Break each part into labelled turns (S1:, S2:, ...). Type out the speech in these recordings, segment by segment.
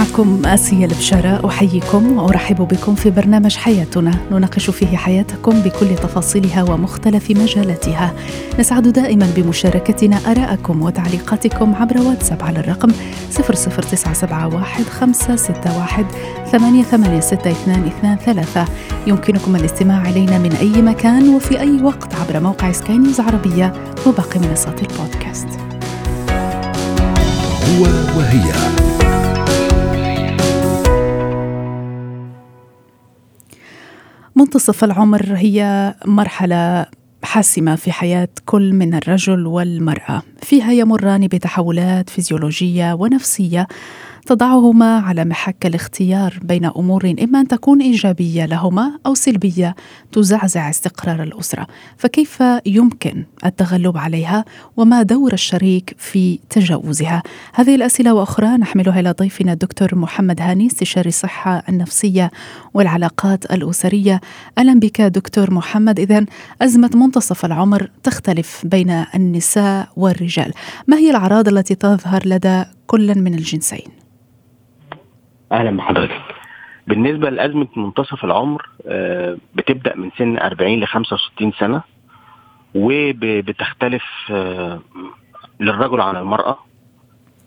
S1: معكم آسيا البشارة أحييكم وأرحب بكم في برنامج حياتنا. نناقش فيه حياتكم بكل تفاصيلها ومختلف مجالاتها. نسعد دائما بمشاركتنا آراءكم وتعليقاتكم عبر واتساب على الرقم 00971 561 886223 يمكنكم الاستماع إلينا من أي مكان وفي أي وقت عبر موقع سكاي نيوز عربية وباقي منصات البودكاست.
S2: هو وهي.
S1: منتصف العمر هي مرحلة حاسمة في حياة كل من الرجل والمرأة. فيها يمران بتحولات فيزيولوجية ونفسية تضعهما على محك الاختيار بين أمور إما أن تكون إيجابية لهما أو سلبية تزعزع استقرار الأسرة، فكيف يمكن التغلب عليها وما دور الشريك في تجاوزها؟ هذه الأسئلة وأخرى نحملها إلى ضيفنا الدكتور محمد هاني استشاري الصحة النفسية والعلاقات الأسرية. أهلا بك دكتور محمد، اذا أزمة منتصف العمر تختلف بين النساء والرجال، ما هي الأعراض التي تظهر لدى كل من الجنسين؟
S3: أهلا بحضرتك. بالنسبة لأزمة منتصف العمر آه، بتبدأ من سن 40 ل 65 سنة وبتختلف آه، للرجل عن المرأة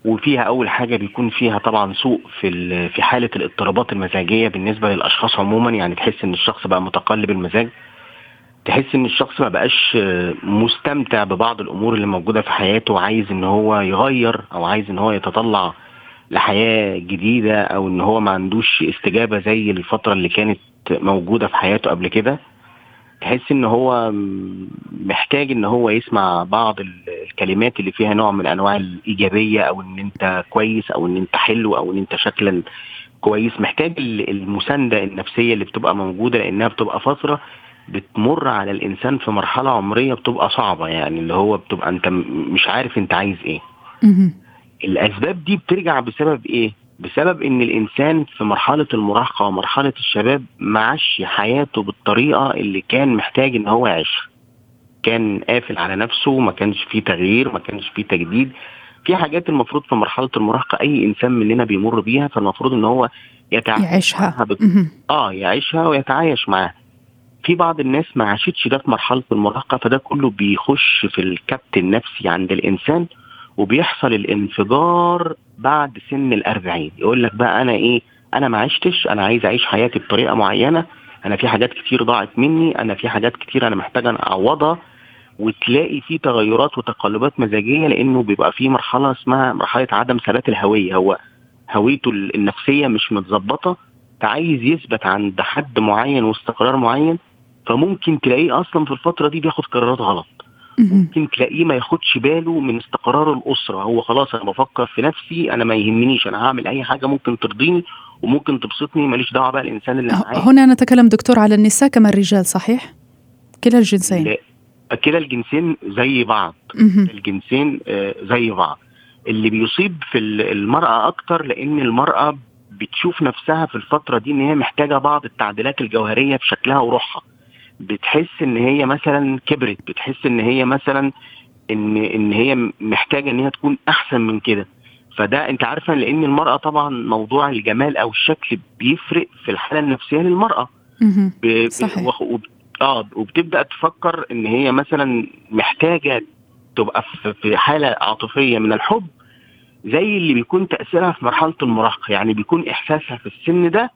S3: وفيها أول حاجة بيكون فيها طبعا سوء في في حالة الاضطرابات المزاجية بالنسبة للأشخاص عموما يعني تحس إن الشخص بقى متقلب المزاج. تحس إن الشخص ما بقاش آه، مستمتع ببعض الأمور اللي موجودة في حياته وعايز إن هو يغير أو عايز إن هو يتطلع لحياة جديدة أو إن هو ما عندوش استجابة زي الفترة اللي كانت موجودة في حياته قبل كده تحس إن هو محتاج إن هو يسمع بعض الكلمات اللي فيها نوع من أنواع الإيجابية أو إن أنت كويس أو إن أنت حلو أو إن أنت شكلا كويس. محتاج المساندة النفسية اللي بتبقى موجودة لأنها بتبقى فترة بتمر على الإنسان في مرحلة عمرية بتبقى صعبة يعني اللي هو بتبقى أنت مش عارف أنت عايز إيه. الأسباب دي بترجع بسبب إيه؟ بسبب إن الإنسان في مرحلة المراهقة ومرحلة الشباب ما عاش حياته بالطريقة اللي كان محتاج إن هو يعيشها. كان قافل على نفسه ما كانش فيه تغيير ما كانش فيه تجديد. في حاجات المفروض في مرحلة المراهقة أي إنسان مننا بيمر بيها فالمفروض إن هو
S1: يتعايش يعيشها
S3: آه يعيشها ويتعايش معاها. في بعض الناس ما عاشتش ده في مرحلة المراهقة فده كله بيخش في الكبت النفسي عند الإنسان. وبيحصل الانفجار بعد سن الأربعين. يقول لك بقى أنا إيه أنا ما عشتش أنا عايز أعيش حياتي بطريقة معينة أنا في حاجات كتير ضاعت مني أنا في حاجات كتير أنا محتاج أن أعوضها. وتلاقي في تغيرات وتقلبات مزاجية لأنه بيبقى في مرحلة اسمها مرحلة عدم ثبات الهوية. هو هويته النفسية مش متظبطة فعايز يثبت عند حد معين واستقرار معين فممكن تلاقيه أصلا في الفترة دي بياخد قرارات غلط. ممكن تلاقيه ما ياخدش باله من استقرار الأسرة. هو خلاص أنا بفكر في نفسي أنا ما يهمنيش أنا هعمل أي حاجة ممكن ترضيني وممكن تبسطني ماليش دعوة بقى الإنسان اللي معايا.
S1: هنا نتكلم دكتور على النساء كما الرجال صحيح؟ كلا الجنسين.
S3: كلا الجنسين زي بعض. الجنسين آه، زي بعض. اللي بيصيب في المرأة أكتر لأن المرأة بتشوف نفسها في الفترة دي إن هي محتاجة بعض التعديلات الجوهرية في شكلها وروحها. بتحس إن هي مثلا كبرت بتحس إن هي مثلا إن إن هي محتاجة إن هي تكون أحسن من كده. فده أنت عارفه لأن المرأة طبعا موضوع الجمال أو الشكل بيفرق في الحالة النفسية للمرأة.
S1: صحيح.
S3: آه وبتبدأ تفكر إن هي مثلا محتاجة تبقى في حالة عاطفية من الحب زي اللي بيكون تأثيرها في مرحلة المراهقة. يعني بيكون إحساسها في السن ده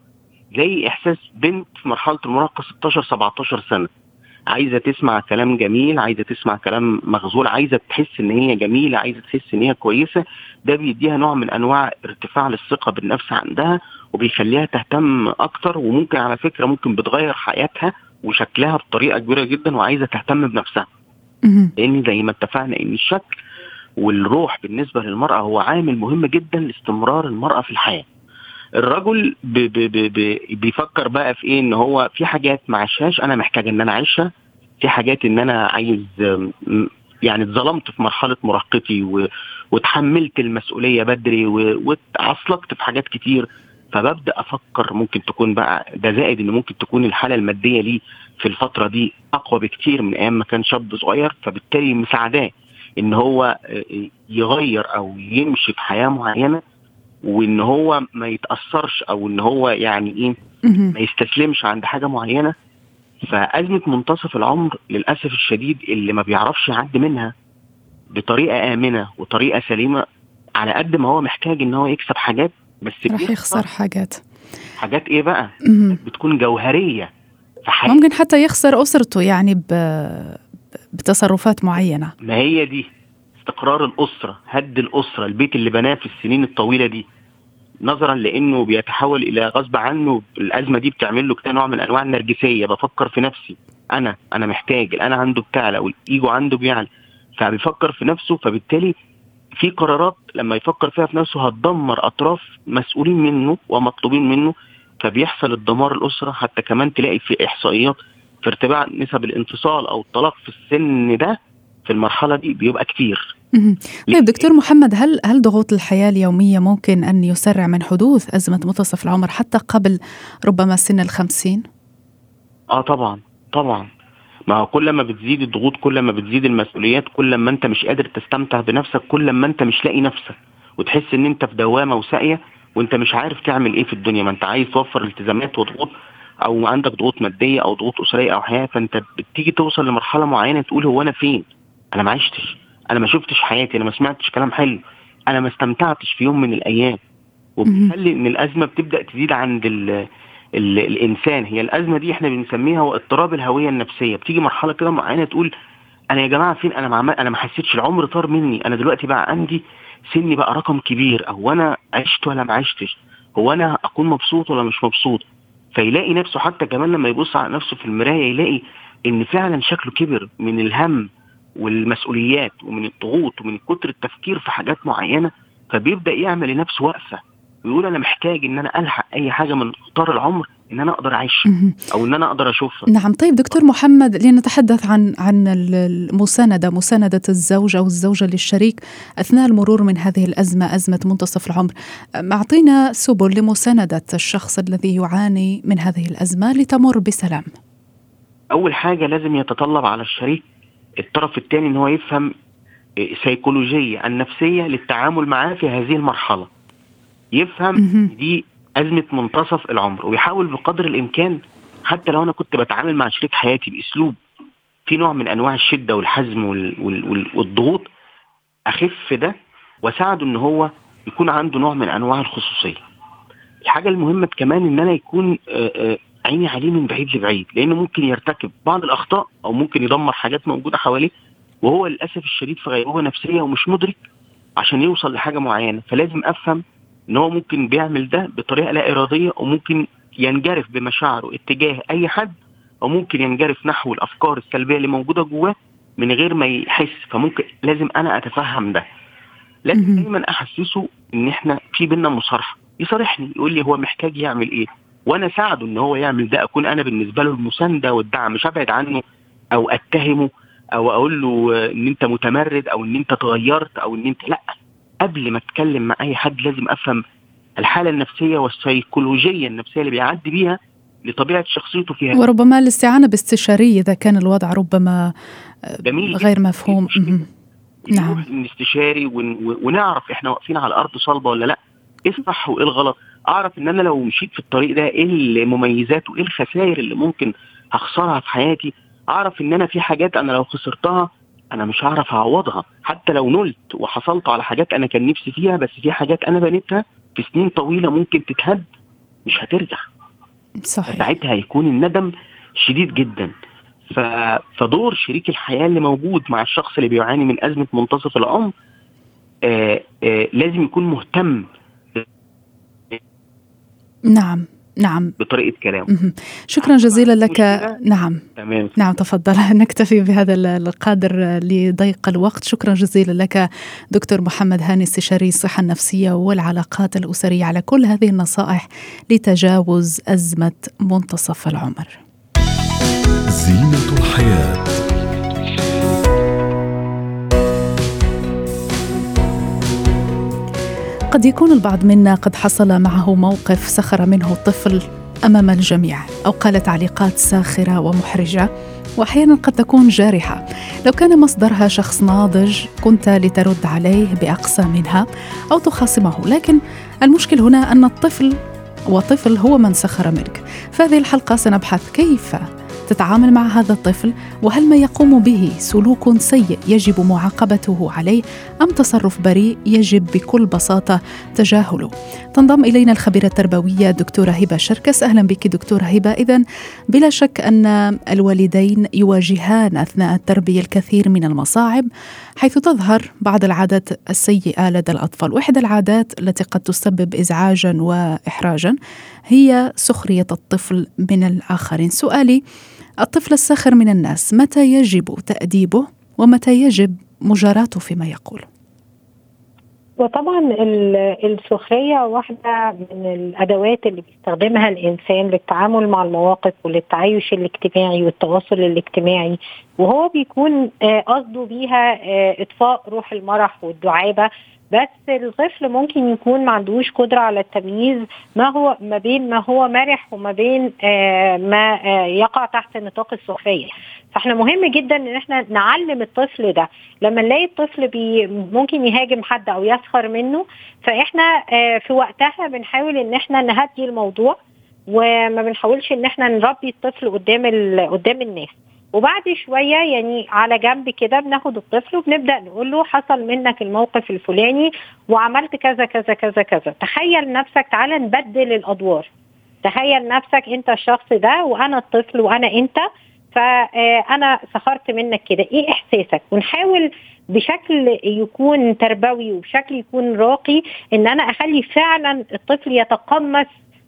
S3: زي إحساس بنت في مرحلة المراهقة 16 17 سنة. عايزة تسمع كلام جميل عايزة تسمع كلام مغزول عايزة تحس إن هي جميلة عايزة تحس إن هي كويسة. ده بيديها نوع من أنواع ارتفاع للثقة بالنفس عندها وبيخليها تهتم أكتر وممكن على فكرة ممكن بتغير حياتها وشكلها بطريقة كبيرة جدا وعايزة تهتم بنفسها. لأن زي ما اتفقنا إن الشكل والروح بالنسبة للمرأة هو عامل مهم جدا لاستمرار المرأة في الحياة. الرجل بي بي بي بيفكر بقى في إيه إن هو في حاجات ما عاشهاش أنا محتاج إن أنا أعيشها في حاجات إن أنا عايز يعني اتظلمت في مرحلة مراهقتي. وتحملت المسؤولية بدري و... واتعصلكت في حاجات كتير فببدأ أفكر ممكن تكون بقى ده زائد إن ممكن تكون الحالة المادية لي في الفترة دي أقوى بكتير من أيام ما كان شاب صغير فبالتالي مساعداه إن هو يغير أو يمشي في حياة معينة وإن هو ما يتأثرش أو إن هو يعني إيه ما يستسلمش عند حاجة معينة فازمه منتصف العمر للأسف الشديد اللي ما بيعرفش يعدي منها بطريقة آمنة وطريقة سليمة على قد ما هو محتاج إن هو يكسب حاجات بس
S1: راح يخسر حاجات.
S3: حاجات إيه بقى؟ بتكون جوهرية
S1: في حياته. ممكن حتى يخسر أسرته يعني ب... بتصرفات معينة.
S3: ما هي دي. استقرار الأسرة هد الأسرة البيت اللي بناه في السنين الطويلة دي نظرا لأنه بيتحول إلى غصب عنه الأزمة دي بتعمل له كده نوع من أنواع النرجسية بفكر في نفسي أنا أنا محتاج أنا عنده بتعلى والايجو عنده بيعلى فبيفكر في نفسه فبالتالي في قرارات لما يفكر فيها في نفسه هتدمر أطراف مسؤولين منه ومطلوبين منه فبيحصل الدمار الأسرة حتى كمان تلاقي في إحصائيات في ارتفاع نسب الانفصال أو الطلاق في السن ده في المرحلة دي بيبقى كتير.
S1: طيب دكتور محمد هل هل ضغوط الحياة اليومية ممكن أن يسرع من حدوث أزمة منتصف العمر حتى قبل ربما سن الخمسين؟
S3: آه طبعا طبعا ما هو كل ما بتزيد الضغوط كل ما بتزيد المسؤوليات كل ما أنت مش قادر تستمتع بنفسك كل ما أنت مش لاقي نفسك وتحس إن أنت في دوامة وساقية وأنت مش عارف تعمل إيه في الدنيا ما أنت عايز توفر التزامات وضغوط أو عندك ضغوط مادية أو ضغوط أسرية أو حياة فأنت بتيجي توصل لمرحلة معينة تقول هو أنا فين؟ أنا ما عشتش أنا ما شفتش حياتي أنا ما سمعتش كلام حلو. أنا ما استمتعتش في يوم من الأيام. وبتخلي إن الأزمة بتبدأ تزيد عند ال ال الإنسان. هي الأزمة دي إحنا بنسميها اضطراب الهوية النفسية. بتيجي مرحلة كده معينة تقول أنا يا جماعة فين؟ أنا مع أنا ما حسيتش العمر طار مني. أنا دلوقتي بقى عندي سني بقى رقم كبير. أو أنا عشت ولا ما عشتش؟ هو أنا أكون مبسوط ولا مش مبسوط؟ فيلاقي نفسه حتى كمان لما يبص على نفسه في المراية يلاقي إن فعلا شكله كبر من الهم والمسؤوليات ومن الضغوط ومن كتر التفكير في حاجات معينة فبيبدأ يعمل لنفسه وقفة. ويقول أنا محتاج إن أنا ألحق أي حاجة من قطار العمر إن أنا أقدر اعيشها أو إن أنا أقدر أشوفها.
S1: نعم. طيب دكتور محمد لنتحدث عن عن المساندة مساندة الزوج أو الزوجة للشريك أثناء المرور من هذه الأزمة أزمة منتصف العمر. أعطينا سبل لمساندة الشخص الذي يعاني من هذه الأزمة لتمر بسلام.
S3: أول حاجة لازم يتطلب على الشريك الطرف الثاني إن هو يفهم سيكولوجية النفسية للتعامل معاه في هذه المرحلة يفهم دي أزمة منتصف العمر ويحاول بقدر الإمكان حتى لو أنا كنت بتعامل مع شريك حياتي بأسلوب في نوع من أنواع الشدة والحزم والضغوط أخف ده وأساعده إن هو يكون عنده نوع من أنواع الخصوصية. الحاجة المهمة كمان إن أنا يكون عيني عليه من بعيد لبعيد لأنه ممكن يرتكب بعض الأخطاء أو ممكن يدمر حاجات موجودة حواليه وهو للأسف الشديد في غيبوبة نفسية ومش مدرك عشان يوصل لحاجة معينة. فلازم أفهم إن هو ممكن بيعمل ده بطريقة لا إرادية وممكن ينجرف بمشاعره اتجاه أي حد أو ممكن ينجرف نحو الأفكار السلبية اللي موجودة جواه من غير ما يحس. فممكن لازم أنا أتفهم ده. لازم دايما أحسسه إن إحنا في بينا مصارحة. يصارحني يقول لي هو محتاج يعمل إيه. وأنا اساعده ان هو يعمل ده اكون أنا بالنسبة له المساندة والدعم مش ابعد عنه أو اتهمه أو أقول له ان انت متمرد أو ان انت اتغيرت أو ان انت لا. قبل ما اتكلم مع اي حد لازم افهم الحالة النفسية والسيكولوجية النفسية اللي بيعدي بيها لطبيعة شخصيته فيها.
S1: وربما الاستعانة باستشاري إذا كان الوضع ربما جميل. غير مفهوم.
S3: نعم. نستشاري ونعرف إحنا واقفين على ارض صلبة ولا لا. إيه الصح وايه الغلط. أعرف إن أنا لو مشيت في الطريق ده إيه المميزات وايه الخسائر اللي ممكن هخسرها في حياتي؟ أعرف إن أنا في حاجات أنا لو خسرتها أنا مش هعرف أعوضها. حتى لو نلت وحصلت على حاجات أنا كان نفسي فيها بس في حاجات أنا بنيتها في سنين طويلة ممكن تتهد مش هترجع.
S1: صحيح.
S3: ساعتها هيكون الندم شديد جدا. ف... فدور شريك الحياة اللي موجود مع الشخص اللي بيعاني من أزمة منتصف العمر آآ آآ لازم يكون مهتم
S1: نعم نعم.
S3: بطريقة كلامه.
S1: شكرا جزيلا لك. نعم.
S3: تمام.
S1: نعم تفضل. نكتفي بهذا القدر لضيق الوقت. شكرا جزيلا لك دكتور محمد هاني استشاري الصحة النفسية والعلاقات الأسرية على كل هذه النصائح لتجاوز أزمة منتصف العمر.
S2: زينة الحياة.
S1: قد يكون البعض منا قد حصل معه موقف سخر منه الطفل أمام الجميع أو قال تعليقات ساخرة ومحرجة وأحيانا قد تكون جارحة. لو كان مصدرها شخص ناضج كنت لترد عليه بأقصى منها أو تخاصمه. لكن المشكل هنا أن الطفل وطفل هو من سخر منك. فهذه الحلقة سنبحث كيف تتعامل مع هذا الطفل وهل ما يقوم به سلوك سيء يجب معاقبته عليه أم تصرف بريء يجب بكل بساطة تجاهله؟ تنضم إلينا الخبيرة التربوية دكتورة هبة شركس. أهلا بك دكتورة هبة. اذا بلا شك أن الوالدين يواجهان أثناء التربية الكثير من المصاعب حيث تظهر بعض العادات السيئة لدى الأطفال. وإحدى العادات التي قد تسبب ازعاجا واحراجا هي سخرية الطفل من الآخرين. سؤالي الطفل الساخر من الناس متى يجب تأديبه ومتى يجب مجاراته فيما يقول؟
S4: وطبعا السخرية واحدة من الأدوات اللي بيستخدمها الإنسان للتعامل مع المواقف وللتعايش الاجتماعي والتواصل الاجتماعي وهو بيكون قصده بيها إطفاء روح المرح والدعابة. بس الطفل ممكن يكون ما عندوش قدرة على التمييز ما هو ما بين ما هو مرح وما بين آه ما آه يقع تحت نطاق السخريه فاحنا مهم جدا إن إحنا نعلم الطفل ده. لما نلاقي الطفل بي ممكن يهاجم حد أو يسخر منه فاحنا آه في وقتها بنحاول إن إحنا نهدي الموضوع وما بنحاولش إن إحنا نربي الطفل قدام قدام الناس. وبعد شوية يعني على جنب كده بناخد الطفل وبنبدأ نقول له حصل منك الموقف الفلاني وعملت كذا كذا كذا كذا. تخيل نفسك تعالى نبدل الأدوار. تخيل نفسك أنت الشخص ده وأنا الطفل وأنا أنت. فانا سخرت منك كده. إيه إحساسك؟ ونحاول بشكل يكون تربوي وبشكل يكون راقي إن أنا أخلي فعلا الطفل يتقمص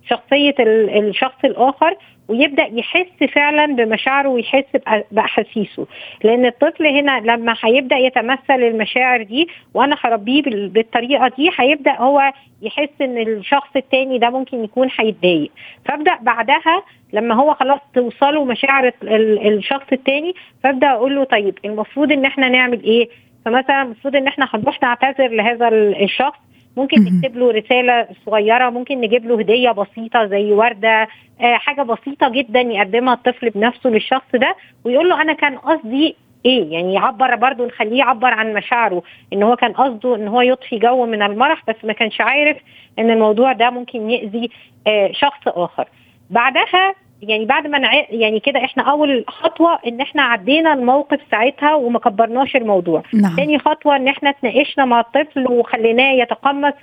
S4: شخصية الشخص الآخر ويبدأ يحس فعلا بمشاعره ويحس بأحاسيسه. لأن الطفل هنا لما هيبدأ يتمثل المشاعر دي وأنا هربيه بالطريقة دي هيبدأ هو يحس إن الشخص التاني ده ممكن يكون هيتضايق. فأبدأ بعدها لما هو خلاص توصله مشاعر الشخص التاني فأبدأ أقول له طيب المفروض إن إحنا نعمل إيه؟ فمثلا المفروض إن إحنا هنروح نعتذر لهذا الشخص ممكن نكتب له رسالة صغيرة ممكن نجيب له هدية بسيطة زي وردة آه حاجة بسيطة جدا يقدمها الطفل بنفسه للشخص ده ويقول له أنا كان قصدي إيه؟ يعني يعبر برضه نخليه يعبر عن مشاعره إن هو كان قصده إن هو يطفي جو من المرح بس ما كانش عارف إن الموضوع ده ممكن يأذي آه شخص آخر. بعدها يعني بعد ما نع... يعني كده إحنا أول خطوة إن إحنا عدينا الموقف ساعتها وما كبرناش الموضوع
S1: نعم.
S4: تاني خطوة إن إحنا اتناقشنا مع الطفل وخليناه يتقمص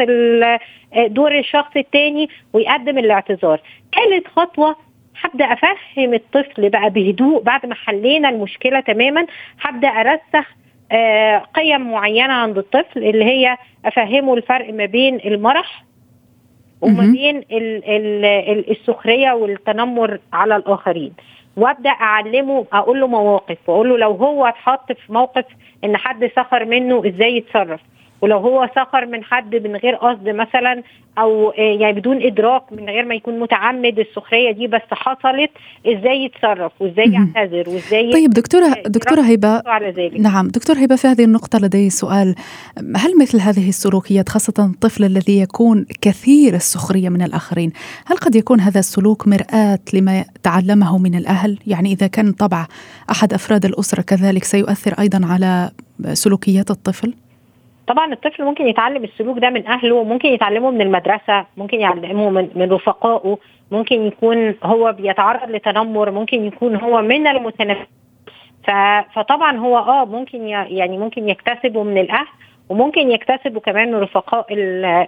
S4: دور الشخص التاني ويقدم الاعتذار ثالث خطوة هبدأ أفهم الطفل بقى بهدوء بعد ما حلينا المشكلة تماما هبدأ أرسخ آه قيم معينة عند الطفل اللي هي أفهمه الفرق ما بين المرح وما بين ال ال السخرية والتنمر على الآخرين. وأبدأ أعلمه أقول له مواقف وأقول له لو هو اتحط في موقف إن حد سخر منه إزاي يتصرف؟ ولو هو سخر من حد من غير قصد مثلا أو يعني بدون إدراك من غير ما يكون متعمد السخرية دي بس حصلت إزاي يتصرف؟ وإزاي يعتذر؟ وإزاي
S1: طيب دكتوره دكتورة هبة نعم دكتور هبة في هذه النقطة لدي سؤال. هل مثل هذه السلوكيات خاصة الطفل الذي يكون كثير السخرية من الآخرين هل قد يكون هذا السلوك مرآة لما تعلمه من الأهل؟ يعني إذا كان طبع أحد أفراد الأسرة كذلك سيؤثر أيضا على سلوكيات الطفل؟
S4: طبعا الطفل ممكن يتعلم السلوك ده من أهله ممكن يتعلمه من المدرسة ممكن يعلمه من, من رفقائه ممكن يكون هو بيتعرض لتنمر ممكن يكون هو من المتنمر. فطبعا هو آه ممكن يعني ممكن يكتسبه من الأهل وممكن يكتسبوا كمان من رفقاء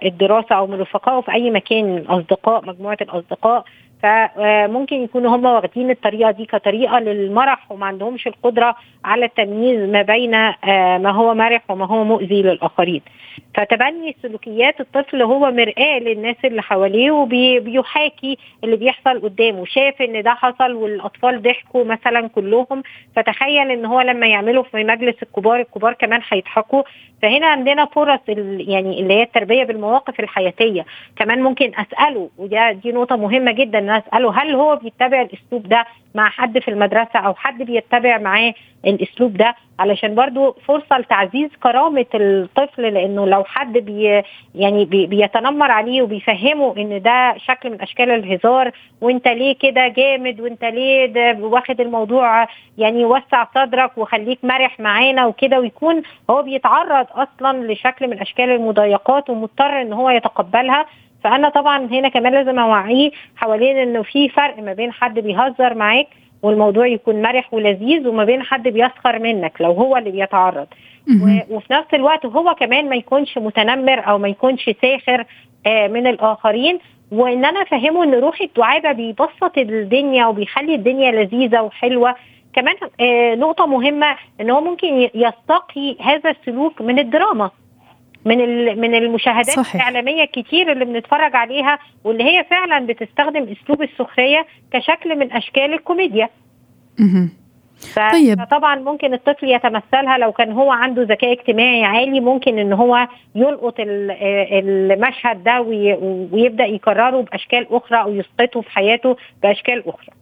S4: الدراسة أو من رفقائه في أي مكان الاصدقاء مجموعة الأصدقاء. فممكن يكونوا هم واخدين الطريقة دي كطريقة للمرح وما عندهمش القدرة على التمييز ما بين ما هو مرح وما هو مؤذي للآخرين. فتبني سلوكيات الطفل هو مرآة للناس اللي حواليه وبيحاكي اللي بيحصل قدامه. شاف إن ده حصل والأطفال ضحكوا مثلا كلهم فتخيل إن هو لما يعمله في مجلس الكبار الكبار كمان هيضحكوا. فهنا عندنا فرص يعني اللي هي التربية بالمواقف الحياتية. كمان ممكن أسأله وده دي نقطة مهمة جدا ان اساله هل هو بيتبع الأسلوب ده مع حد في المدرسة أو حد بيتبع معاه الأسلوب ده؟ علشان برضو فرصة لتعزيز كرامة الطفل لأنه لو حد بي يعني بي بيتنمر عليه وبيفهمه إن ده شكل من أشكال الهزار وإنت ليه كده جامد وإنت ليه واخد الموضوع يعني وسع صدرك وخليك مرح معانا وكده ويكون هو بيتعرض أصلا لشكل من أشكال المضايقات ومضطر إن هو يتقبلها. فأنا طبعا هنا كمان لازم أوعيه حوالين إنه في فرق ما بين حد بيهزر معاك والموضوع يكون مرح ولذيذ وما بين حد بيسخر منك لو هو اللي بيتعرض. وفي نفس الوقت هو كمان ما يكونش متنمر أو ما يكونش ساخر آه من الآخرين. وإن أنا أفهمه إن روح الدعابه بيبسط الدنيا وبيخلي الدنيا لذيذة وحلوة. كمان آه نقطة مهمة إن هو ممكن يستقي هذا السلوك من الدراما. من من المشاهدات صحيح. الإعلامية كتير اللي بنتفرج عليها واللي هي فعلا بتستخدم أسلوب السخرية كشكل من أشكال الكوميديا. طيب فطبعا ممكن الطفل يتمثلها لو كان هو عنده ذكاء اجتماعي عالي ممكن إن هو يلقط المشهد ده ويبدأ يكرره بأشكال أخرى أو يسقطه في حياته بأشكال أخرى.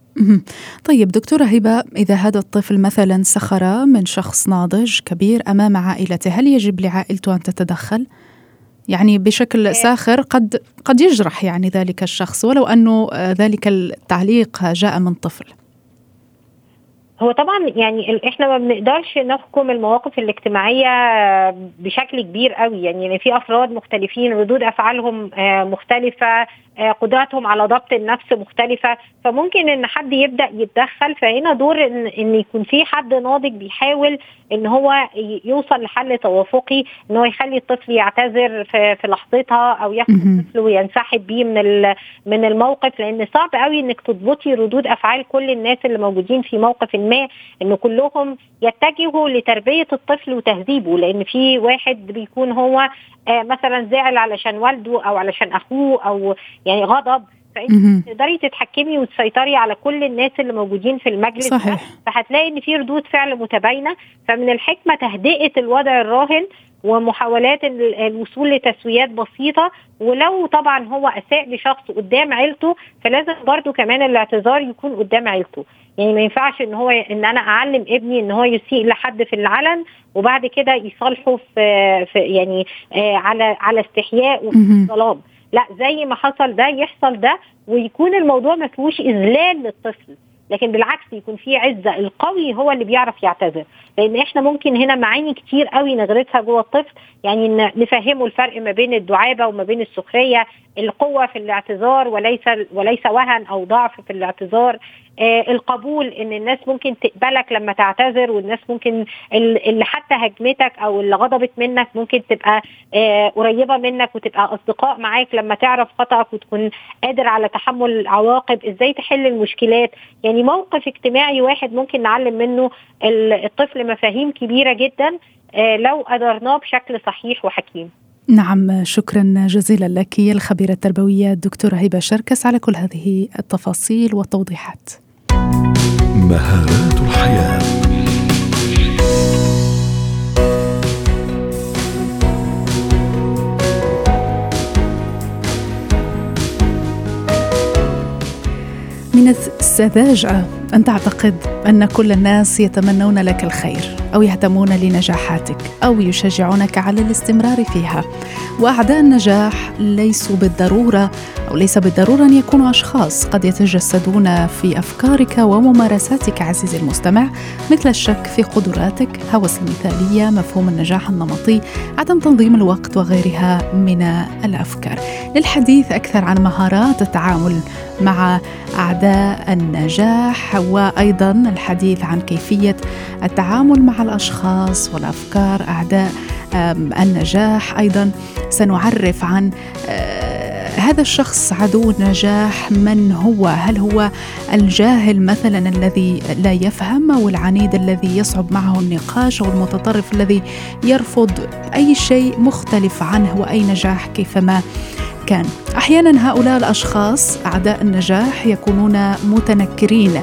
S1: طيب دكتورة هبة إذا هذا الطفل مثلا سخر من شخص ناضج كبير أمام عائلته هل يجب لعائلته أن تتدخل؟ يعني بشكل ساخر قد قد يجرح يعني ذلك الشخص ولو أنه ذلك التعليق جاء من طفل.
S4: هو طبعا يعني إحنا ما بنقدرش نحكم المواقف الاجتماعية بشكل كبير قوي. يعني في أفراد مختلفين ردود أفعالهم مختلفة. قدراتهم على ضبط النفس مختلفة فممكن إن حد يبدأ يتدخل فهنا دور إن, إن يكون في حد ناضج بيحاول إن هو يوصل لحل توافقي إن هو يخلي الطفل يعتذر في, في لحظتها أو ياخد الطفل وينسحب بيه من من الموقف لأن صعب قوي إنك تضبطي ردود أفعال كل الناس اللي موجودين في موقف ما إن كلهم يتجهوا لتربية الطفل وتهذيبه لأن في واحد بيكون هو آه مثلا زعل علشان والده أو علشان أخوه أو يعني غضب فأنت تقدري تتحكمي وتسيطري على كل الناس اللي موجودين في المجلس
S1: صحيح.
S4: فهتلاقي إن في ردود فعل متباينة. فمن الحكمة تهدئة الوضع الراهن ومحاولات الوصول لتسويات بسيطة. ولو طبعا هو أساء لشخص قدام عيلته فلازم برضو كمان الاعتذار يكون قدام عيلته. يعني ما ينفعش إن هو إن أنا أعلم ابني إن هو يسيء لحد في العلن وبعد كده يصالحه في, في يعني آه على على استحياء وفي ظلام لا زي ما حصل ده يحصل ده ويكون الموضوع ما فيهوش إذلال للطفل. لكن بالعكس يكون في عزة. القوي هو اللي بيعرف يعتذر. لأن إحنا ممكن هنا معاني كتير قوي نغرسها جوه الطفل. يعني نفهمه الفرق ما بين الدعابة وما بين السخرية. القوة في الاعتذار وليس وليس وهن أو ضعف في الاعتذار. آه القبول إن الناس ممكن تقبلك لما تعتذر والناس ممكن اللي حتى هجمتك أو اللي غضبت منك ممكن تبقى آه قريبة منك وتبقى أصدقاء معاك لما تعرف خطأك وتكون قادر على تحمل العواقب إزاي تحل المشكلات؟ يعني موقف اجتماعي واحد ممكن نعلم منه الطفل مفاهيم كبيرة جدا آه لو قدرناه بشكل صحيح وحكيم.
S1: نعم شكرا جزيلا لك الخبيرة التربوية الدكتورة هبة شركس على كل هذه التفاصيل والتوضيحات.
S2: مهارات الحياة.
S1: من السذاجة أن تعتقد أن كل الناس يتمنون لك الخير أو يهتمون لنجاحاتك أو يشجعونك على الاستمرار فيها. وأعداء النجاح ليسوا بالضرورة أو ليس بالضرورة أن يكونوا أشخاص قد يتجسدون في أفكارك وممارساتك عزيزي المستمع. مثل الشك في قدراتك هوس المثالية مفهوم النجاح النمطي عدم تنظيم الوقت وغيرها من الأفكار. للحديث أكثر عن مهارات التعامل مع أعداء النجاح وأيضا الحديث عن كيفية التعامل مع الأشخاص والأفكار أعداء النجاح أيضا. سنعرف عن هذا الشخص عدو النجاح من هو؟ هل هو الجاهل مثلا الذي لا يفهم أو العنيد الذي يصعب معه النقاش أو المتطرف الذي يرفض أي شيء مختلف عنه وأي نجاح كيفما كان؟ أحيانا هؤلاء الأشخاص أعداء النجاح يكونون متنكرين.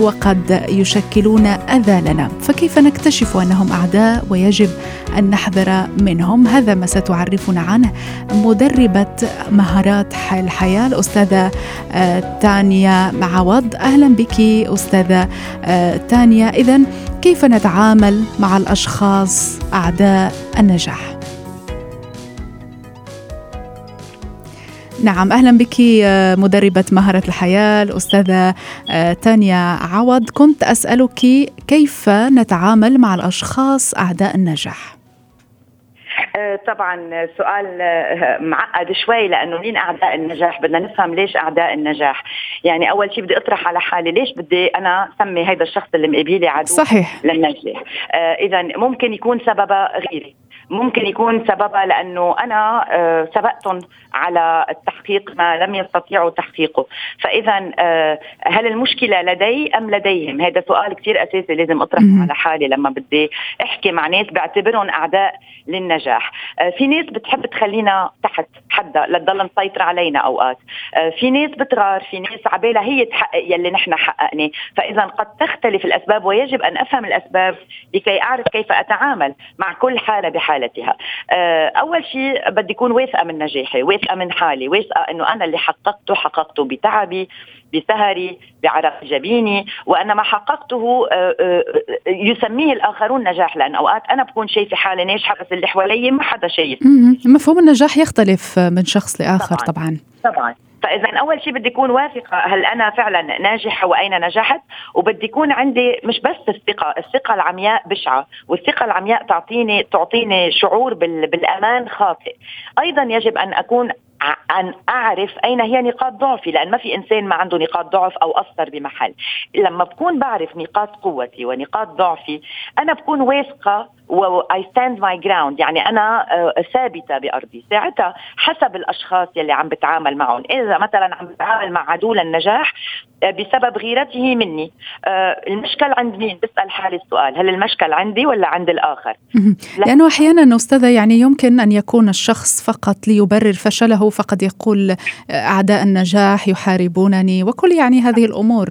S1: وقد يشكلون أذى لنا فكيف نكتشف أنهم أعداء؟ ويجب أن نحذر منهم. هذا ما ستعرفنا عنه مدربة مهارات الحياة الأستاذة آه، تانيا معوض. أهلا بك أستاذة آه، تانيا. إذا كيف نتعامل مع الأشخاص أعداء النجاح؟ نعم أهلا بك آه، مدربة مهارة الحياة الأستاذة آه، تانيا عوض. كنت أسألك كيف نتعامل مع الأشخاص أعداء النجاح؟
S5: آه، طبعا سؤال معقد شوي لأنه مين أعداء النجاح؟ بدنا نفهم ليش أعداء النجاح. يعني أول شيء بدي أطرح على حالي ليش بدي أنا سمي هذا الشخص اللي مقابلي عدو
S1: صحيح.
S5: للنجاح؟ اذا ممكن يكون سببها غيري. ممكن يكون سببها لأنه أنا آه، سبقتهم على التحقيق ما لم يستطيعوا تحقيقه. فاذا آه، هل المشكلة لدي أم لديهم؟ هذا سؤال كثير أساسي لازم أطرحه على حالي لما بدي أحكي مع ناس بعتبرهم أعداء للنجاح. آه، في ناس بتحب تخلينا تحت حدا لتضل مسيطرة علينا أوقات. في ناس بتغار في ناس عبالها هي تحقق يلي نحن حققناه. فاذا قد تختلف الأسباب ويجب أن أفهم الأسباب لكي أعرف كيف أتعامل مع كل حالة بحالة حالتها. آه، أول شيء بدي أكون واثقة من نجاحي واثقة من حالي واثقة إنه أنا اللي حققته حققته بتعبي. بسهري بعرق جبيني وأن ما حققته آه، آه، يسميه الآخرون نجاح لأن أوقات أنا بكون شايفة حالي ناجحة بس اللي حوالي ما حدا شايف.
S1: مفهوم النجاح يختلف من شخص لآخر طبعا.
S5: طبعا, طبعاً. فاذا أول شيء بدي أكون واثقة هل أنا فعلا ناجحة وأين نجحت؟ وبدي يكون عندي مش بس الثقة الثقة العمياء بشعة والثقة العمياء تعطيني تعطيني شعور بالأمان خاطئ. أيضا يجب أن أكون أن أعرف أين هي نقاط ضعفي لأن ما في إنسان ما عنده نقاط ضعف أو أثر بمحل. لما بكون بعرف نقاط قوتي ونقاط ضعفي أنا بكون واثقة و I stand my ground. يعني أنا آه، ثابتة بأرضي. ساعتها حسب الأشخاص يلي عم بتعامل معهم. إذا مثلا عم بتعامل مع عدو للنجاح آه، بسبب غيرته مني. آه، المشكل عند مين بسأل حالي السؤال. هل المشكل عندي ولا عند الآخر؟
S1: لأنه أحيانا أستاذة يعني يمكن أن يكون الشخص فقط ليبرر فشله فقد يقول أعداء النجاح يحاربونني وكل يعني هذه الأمور.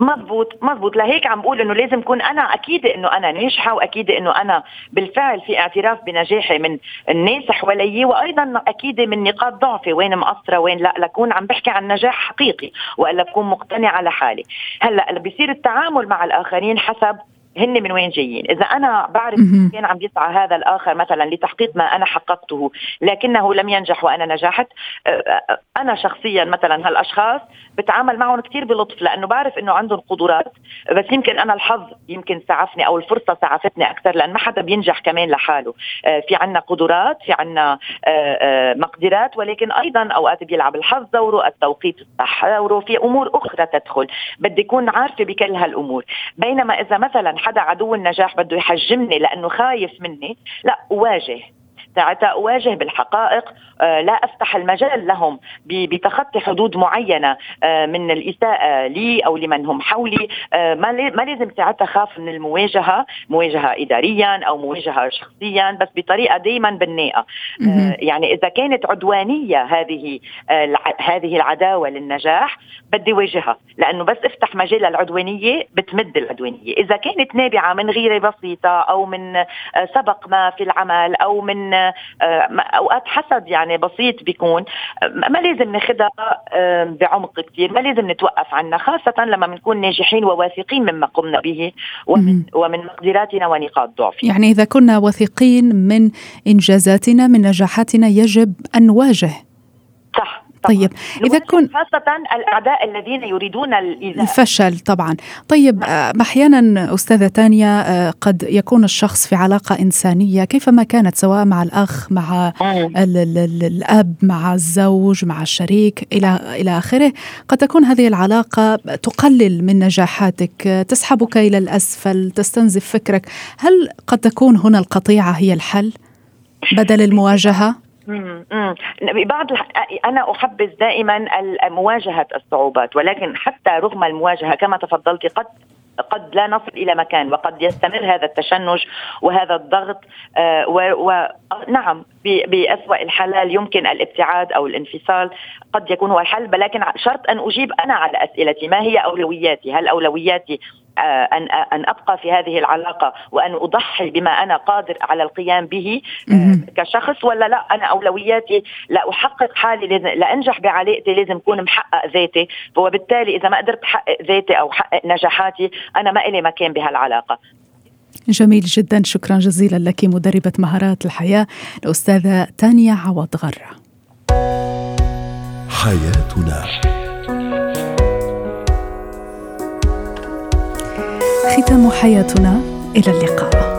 S5: مضبوط مضبوط لهيك عم بقول إنه لازم كون أنا أكيد إنه أنا ناجحة وأكيد إنه أنا بالفعل في اعتراف بنجاحي من الناس حوالي وأيضا أكيد من نقاط ضعفي وين مقصرة وين لا. لكون عم بحكي عن نجاح حقيقي وألا بكون مقتنعة لحالي. هلأ بصير التعامل مع الآخرين حسب هن من وين جايين؟ إذا أنا بعرف كان عم يسعى هذا الآخر مثلا لتحقيق ما أنا حققته لكنه لم ينجح وأنا نجحت أنا شخصيا مثلا هالأشخاص بتعامل معهم كثير بلطف لأنه بعرف إنه عندهم قدرات بس يمكن أنا الحظ يمكن سعفني أو الفرصة سعفتني أكثر لأن ما حدا بينجح كمان لحاله. في عنا قدرات في عنا مقدرات ولكن أيضا أوقات بيلعب الحظ دوره التوقيت الصح دوره في أمور أخرى تدخل. بدي أكون عارفة بكل هالأمور. بينما إذا مثلا حدا عدو النجاح بده يحجمني لأنه خايف مني. لا اواجه ساعتها أواجه بالحقائق آه، لا أفتح المجال لهم بتخطي حدود معينة آه، من الإساءة لي أو لمن هم حولي. آه، ما لازم ساعتها خاف من المواجهة مواجهة اداريا أو مواجهة شخصيا بس بطريقة دائما بناءه يعني إذا كانت عدوانية هذه هذه العداوة للنجاح بدي واجهها لأنه بس أفتح مجال للعدوانية بتمد العدوانية. إذا كانت نابعة من غيرة بسيطة أو من سبق ما في العمل أو من أوقات حسد يعني بسيط بيكون. ما لازم ناخذها بعمق كثير ما لازم نتوقف عنها خاصة لما بنكون ناجحين وواثقين مما قمنا به ومن, ومن مقدراتنا ونقاط ضعفنا.
S1: يعني إذا كنا واثقين من إنجازاتنا من نجاحاتنا يجب أن نواجه طيب إذا كن
S5: خاصة الأعداء الذين يريدون الإيذاء
S1: الفشل طبعا. طيب نعم. آه، أحيانا أستاذة تانيا آه، قد يكون الشخص في علاقة إنسانية كيفما كانت سواء مع الأخ مع الأب مع الزوج مع الشريك إلى إلى آخره؟ قد تكون هذه العلاقة تقلل من نجاحاتك تسحبك إلى الأسفل تستنزف فكرك. هل قد تكون هنا القطيعة هي الحل بدل المواجهة؟
S5: ببعض أنا أحبذ دائما مواجهة الصعوبات ولكن حتى رغم المواجهة كما تفضلت قد قد لا نصل إلى مكان وقد يستمر هذا التشنج وهذا الضغط آه، ونعم بأسوأ الحلال يمكن الابتعاد أو الانفصال قد يكون هو الحل ولكن شرط أن أجيب أنا على أسئلتي ما هي أولوياتي؟ هل أولوياتي أن أن أبقى في هذه العلاقة وأن أضحي بما أنا قادر على القيام به آه، كشخص ولا لا؟ أنا أولوياتي لا أحقق حالي لازم لانجح بعلاقتي لازم أكون محقق ذاتي وبالتالي إذا ما قدرت أحقق ذاتي أو أحقق نجاحاتي أنا ما إلي مكان بهالعلاقة.
S1: جميل جدا. شكرا جزيلا لك مدربة مهارات الحياة الأستاذة تانيا عوض غرة. حياتنا. ختام حياتنا. إلى اللقاء.